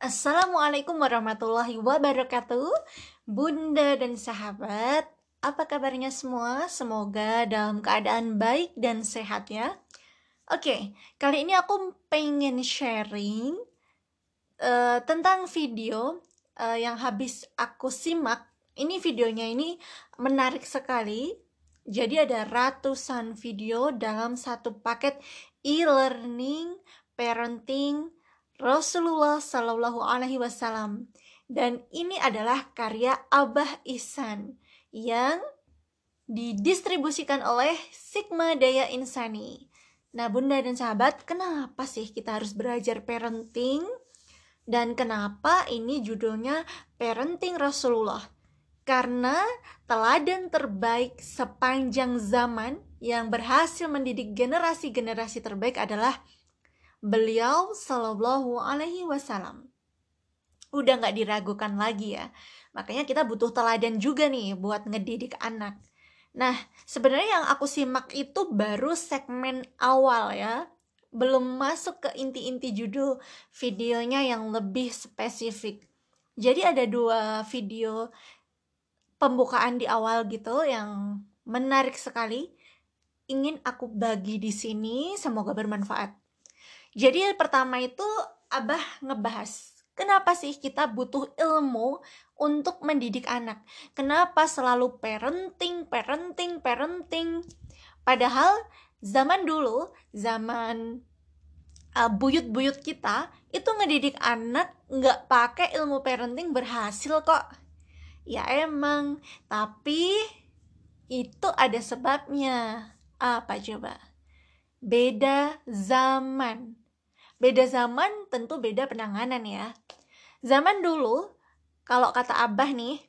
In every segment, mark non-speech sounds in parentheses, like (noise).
Assalamualaikum warahmatullahi wabarakatuh. Bunda dan sahabat Apa kabarnya semua? Semoga dalam keadaan baik dan sehat ya. Oke, kali ini aku pengen sharing uh, Tentang video uh, yang habis aku simak. Ini videonya ini menarik sekali. Jadi ada ratusan video dalam satu paket e-learning, parenting, Rasulullah Shallallahu Alaihi Wasallam dan ini adalah karya Abah Ihsan yang didistribusikan oleh Sigma Daya Insani. Nah, Bunda dan sahabat, kenapa sih kita harus belajar parenting? Dan kenapa ini judulnya Parenting Rasulullah? Karena teladan terbaik sepanjang zaman yang berhasil mendidik generasi-generasi terbaik adalah beliau Shallallahu Alaihi Wasallam. Udah nggak diragukan lagi ya. Makanya kita butuh teladan juga nih buat ngedidik anak. Nah, sebenarnya yang aku simak itu baru segmen awal ya. Belum masuk ke inti-inti judul videonya yang lebih spesifik. Jadi ada dua video pembukaan di awal gitu yang menarik sekali. Ingin aku bagi di sini, semoga bermanfaat. Jadi pertama itu Abah ngebahas Kenapa sih kita butuh ilmu untuk mendidik anak? Kenapa selalu parenting, parenting, parenting? Padahal zaman dulu, zaman uh, buyut-buyut kita itu ngedidik anak nggak pakai ilmu parenting berhasil kok. Ya emang, tapi itu ada sebabnya. Apa coba? Beda zaman beda zaman tentu beda penanganan ya. Zaman dulu, kalau kata Abah nih,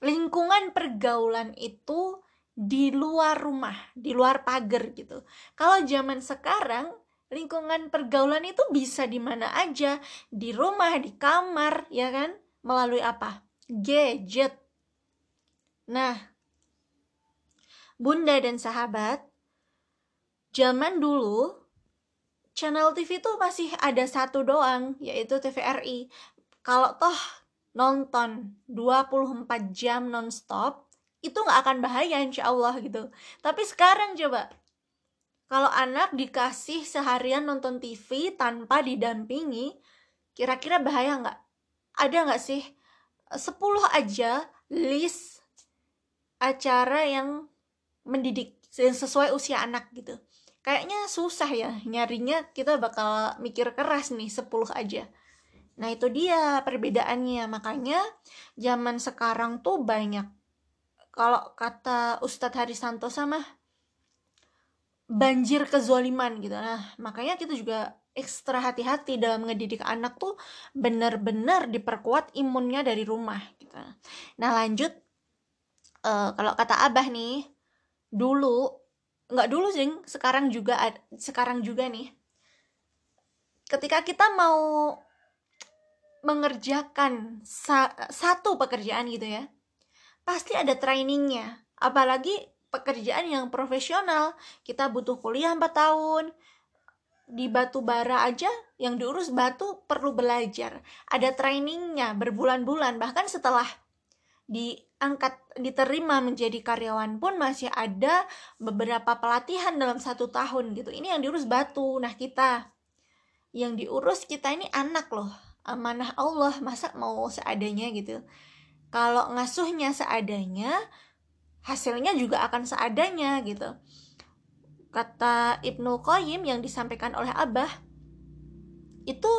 lingkungan pergaulan itu di luar rumah, di luar pagar gitu. Kalau zaman sekarang, lingkungan pergaulan itu bisa di mana aja, di rumah, di kamar, ya kan? Melalui apa? Gadget. Nah, Bunda dan sahabat, zaman dulu channel TV itu masih ada satu doang, yaitu TVRI. Kalau toh nonton 24 jam nonstop, itu nggak akan bahaya insya Allah gitu. Tapi sekarang coba, kalau anak dikasih seharian nonton TV tanpa didampingi, kira-kira bahaya nggak? Ada nggak sih 10 aja list acara yang mendidik sesuai usia anak gitu kayaknya susah ya nyarinya kita bakal mikir keras nih 10 aja. Nah itu dia perbedaannya. Makanya zaman sekarang tuh banyak kalau kata Ustadz Harisanto sama banjir kezoliman gitu. Nah makanya kita juga ekstra hati-hati dalam ngedidik anak tuh benar-benar diperkuat imunnya dari rumah gitu. Nah lanjut uh, kalau kata abah nih dulu nggak dulu sih sekarang juga sekarang juga nih. Ketika kita mau mengerjakan sa satu pekerjaan gitu ya pasti ada trainingnya. Apalagi pekerjaan yang profesional. Kita butuh kuliah 4 tahun di batu bara aja yang diurus batu perlu belajar. Ada trainingnya berbulan-bulan bahkan setelah diangkat diterima menjadi karyawan pun masih ada beberapa pelatihan dalam satu tahun gitu. Ini yang diurus batu. Nah kita yang diurus kita ini anak loh. Amanah Allah masa mau seadanya gitu. Kalau ngasuhnya seadanya hasilnya juga akan seadanya gitu. Kata Ibnu Qayyim yang disampaikan oleh Abah itu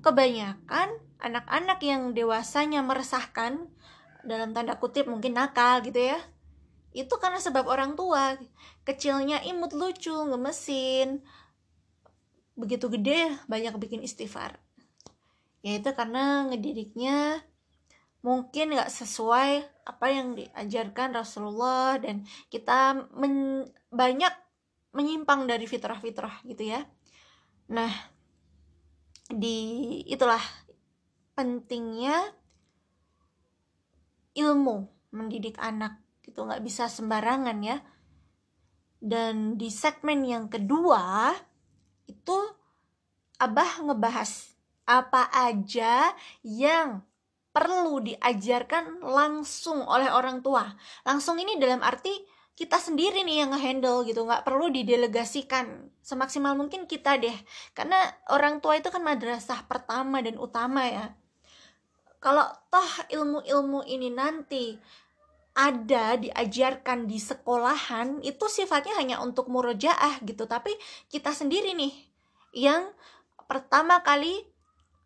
kebanyakan anak-anak yang dewasanya meresahkan dalam tanda kutip mungkin nakal gitu ya itu karena sebab orang tua. Kecilnya imut lucu ngemesin. Begitu gede banyak bikin istighfar. Ya itu karena ngedidiknya mungkin nggak sesuai apa yang diajarkan Rasulullah dan kita men banyak menyimpang dari fitrah-fitrah gitu ya. Nah di itulah pentingnya ilmu mendidik anak gitu nggak bisa sembarangan ya dan di segmen yang kedua itu abah ngebahas apa aja yang perlu diajarkan langsung oleh orang tua. Langsung ini dalam arti kita sendiri nih yang ngehandle gitu, nggak perlu didelegasikan. Semaksimal mungkin kita deh, karena orang tua itu kan madrasah pertama dan utama ya. Kalau toh ilmu-ilmu ini nanti ada diajarkan di sekolahan itu sifatnya hanya untuk murojaah gitu tapi kita sendiri nih yang pertama kali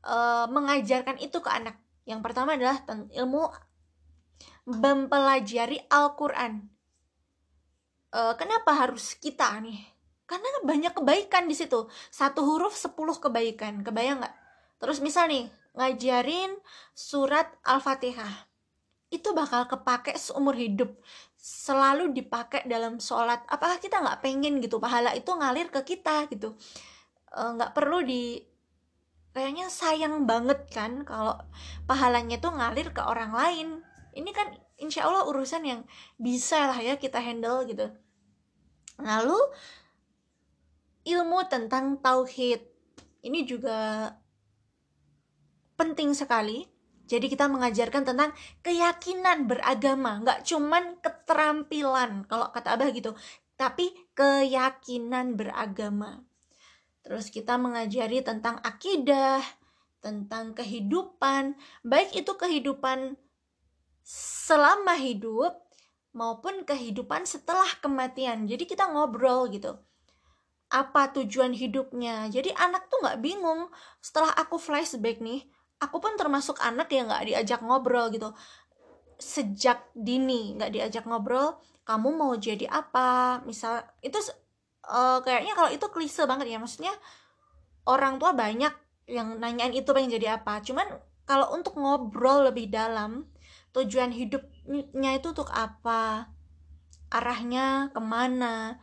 uh, mengajarkan itu ke anak. Yang pertama adalah ilmu mempelajari Al-Qur'an. Uh, kenapa harus kita nih? Karena banyak kebaikan di situ. Satu huruf sepuluh kebaikan. Kebayang nggak? Terus misal nih, ngajarin surat Al-Fatihah. Itu bakal kepake seumur hidup. Selalu dipakai dalam sholat. Apakah kita nggak pengen gitu pahala itu ngalir ke kita gitu? Eh, nggak perlu di kayaknya sayang banget kan kalau pahalanya tuh ngalir ke orang lain ini kan insya Allah urusan yang bisa lah ya kita handle gitu lalu ilmu tentang tauhid ini juga penting sekali jadi kita mengajarkan tentang keyakinan beragama nggak cuman keterampilan kalau kata abah gitu tapi keyakinan beragama Terus kita mengajari tentang akidah, tentang kehidupan, baik itu kehidupan selama hidup maupun kehidupan setelah kematian. Jadi kita ngobrol gitu. Apa tujuan hidupnya? Jadi anak tuh nggak bingung. Setelah aku flashback nih, aku pun termasuk anak yang nggak diajak ngobrol gitu. Sejak dini nggak diajak ngobrol, kamu mau jadi apa? Misal itu uh, kayaknya kalau itu klise banget ya. Maksudnya orang tua banyak yang nanyain itu pengen jadi apa. Cuman kalau untuk ngobrol lebih dalam tujuan hidupnya itu untuk apa? Arahnya ke mana?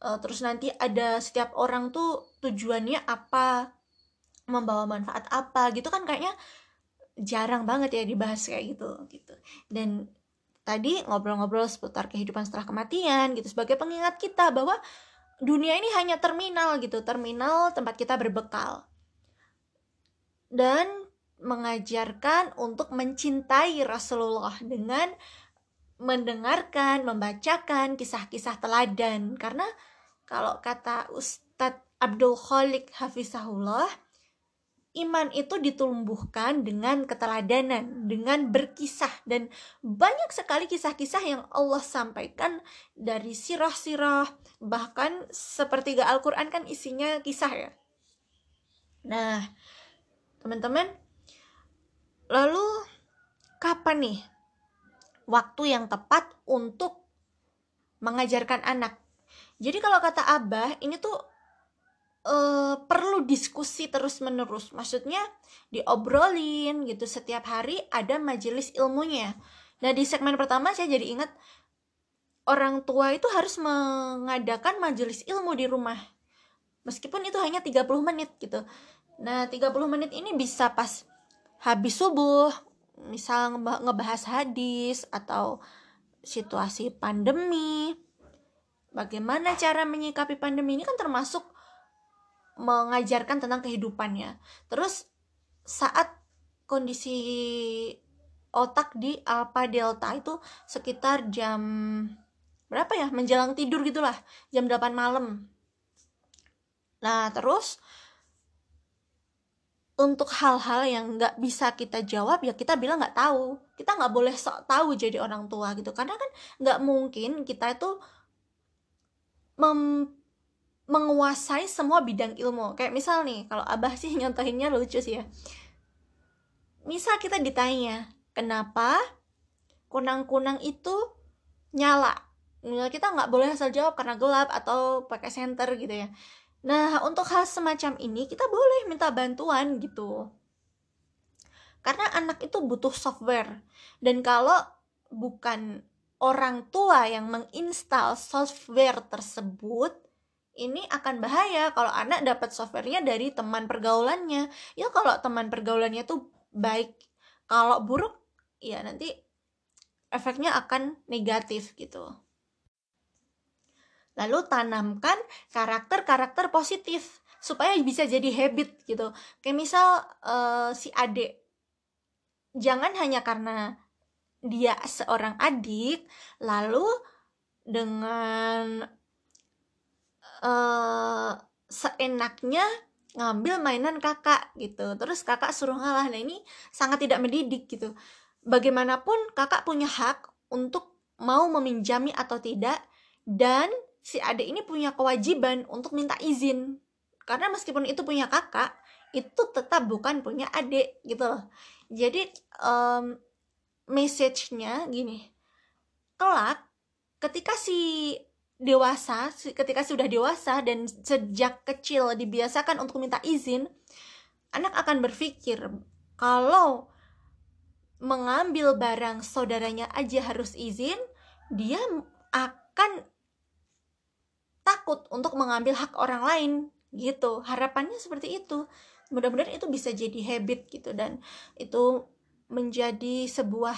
Uh, terus nanti ada setiap orang tuh tujuannya apa membawa manfaat apa gitu kan kayaknya jarang banget ya dibahas kayak gitu gitu dan tadi ngobrol-ngobrol seputar kehidupan setelah kematian gitu sebagai pengingat kita bahwa dunia ini hanya terminal gitu, terminal tempat kita berbekal. Dan mengajarkan untuk mencintai Rasulullah dengan mendengarkan, membacakan kisah-kisah teladan. Karena kalau kata Ustadz Abdul Khalik Hafizahullah, iman itu ditumbuhkan dengan keteladanan, dengan berkisah dan banyak sekali kisah-kisah yang Allah sampaikan dari sirah-sirah, bahkan sepertiga Al-Qur'an kan isinya kisah ya. Nah, teman-teman, lalu kapan nih waktu yang tepat untuk mengajarkan anak? Jadi kalau kata Abah, ini tuh uh, perlu diskusi terus menerus maksudnya diobrolin gitu setiap hari ada majelis ilmunya. Nah di segmen pertama saya jadi ingat orang tua itu harus mengadakan majelis ilmu di rumah. Meskipun itu hanya 30 menit gitu. Nah 30 menit ini bisa pas habis subuh misal ngebahas hadis atau situasi pandemi. Bagaimana cara menyikapi pandemi ini kan termasuk mengajarkan tentang kehidupannya. Terus saat kondisi otak di alpha delta itu sekitar jam berapa ya? Menjelang tidur gitulah, jam 8 malam. Nah, terus untuk hal-hal yang nggak bisa kita jawab ya kita bilang nggak tahu kita nggak boleh sok tahu jadi orang tua gitu karena kan nggak mungkin kita itu mem menguasai semua bidang ilmu. Kayak misal nih kalau abah sih (laughs) nyontohinnya lucu sih ya. Misal kita ditanya kenapa kunang-kunang itu nyala? Kita nggak boleh asal jawab karena gelap atau pakai senter gitu ya. Nah untuk hal semacam ini kita boleh minta bantuan gitu. Karena anak itu butuh software. Dan kalau bukan orang tua yang menginstal software tersebut ini akan bahaya kalau anak dapat softwarenya dari teman pergaulannya. Ya kalau teman pergaulannya tuh baik kalau buruk ya nanti efeknya akan negatif gitu. Lalu tanamkan karakter-karakter positif supaya bisa jadi habit gitu. Kayak misal uh, si adik jangan hanya karena dia seorang adik lalu dengan uh, seenaknya ngambil mainan kakak gitu. Terus kakak suruh ngalah. Nah ini sangat tidak mendidik gitu. Bagaimanapun kakak punya hak untuk mau meminjami atau tidak dan si adik ini punya kewajiban untuk minta izin. Karena meskipun itu punya kakak itu tetap bukan punya adik gitu loh. Jadi um, message-nya gini. Kelak ketika si dewasa, ketika sudah dewasa dan sejak kecil dibiasakan untuk minta izin, anak akan berpikir kalau mengambil barang saudaranya aja harus izin, dia akan takut untuk mengambil hak orang lain gitu. Harapannya seperti itu. Mudah-mudahan itu bisa jadi habit gitu dan itu menjadi sebuah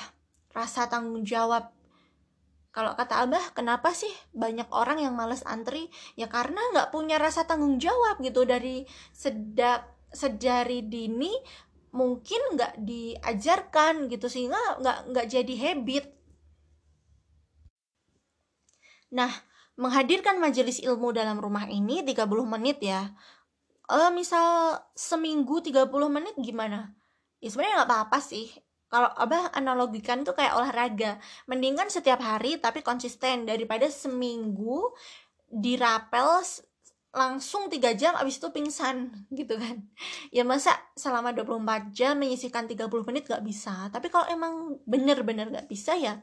rasa tanggung jawab kalau kata abah kenapa sih banyak orang yang males antri? Ya karena nggak punya rasa tanggung jawab gitu. Dari sedap sedari dini mungkin nggak diajarkan gitu. Sehingga nggak nggak jadi habit. Nah menghadirkan majelis ilmu dalam rumah ini 30 menit ya. Uh, misal seminggu 30 menit gimana? Ya sebenarnya nggak apa-apa sih kalau abah analogikan tuh kayak olahraga. Mendingan setiap hari tapi konsisten. Daripada seminggu dirapel langsung tiga jam abis itu pingsan (laughs) gitu kan. Ya masa selama 24 jam menyisihkan 30 menit gak bisa. Tapi kalau emang bener-bener gak bisa ya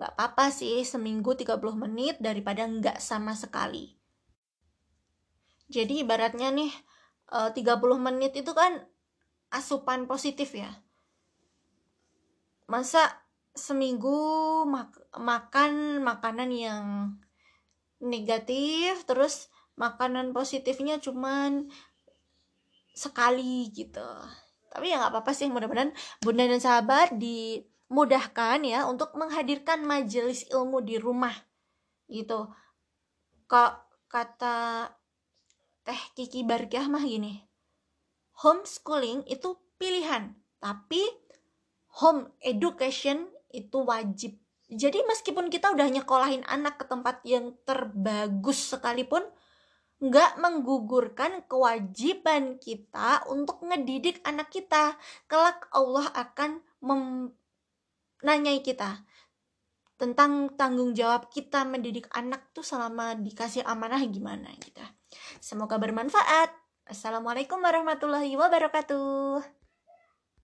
gak apa-apa sih. Seminggu 30 menit daripada nggak sama sekali. Jadi ibaratnya nih 30 eh, menit itu kan asupan positif ya masa seminggu mak makan makanan yang negatif terus makanan positifnya cuman sekali gitu. Tapi ya nggak apa-apa sih mudah-mudahan bunda dan sahabat dimudahkan ya untuk menghadirkan majelis ilmu di rumah gitu. Kok kata teh Kiki Barkiah mah gini homeschooling itu pilihan tapi home education itu wajib. Jadi meskipun kita udah nyekolahin anak ke tempat yang terbagus sekalipun, nggak menggugurkan kewajiban kita untuk ngedidik anak kita. Kelak Allah akan menanyai kita tentang tanggung jawab kita mendidik anak tuh selama dikasih amanah gimana kita. Semoga bermanfaat. Assalamualaikum warahmatullahi wabarakatuh.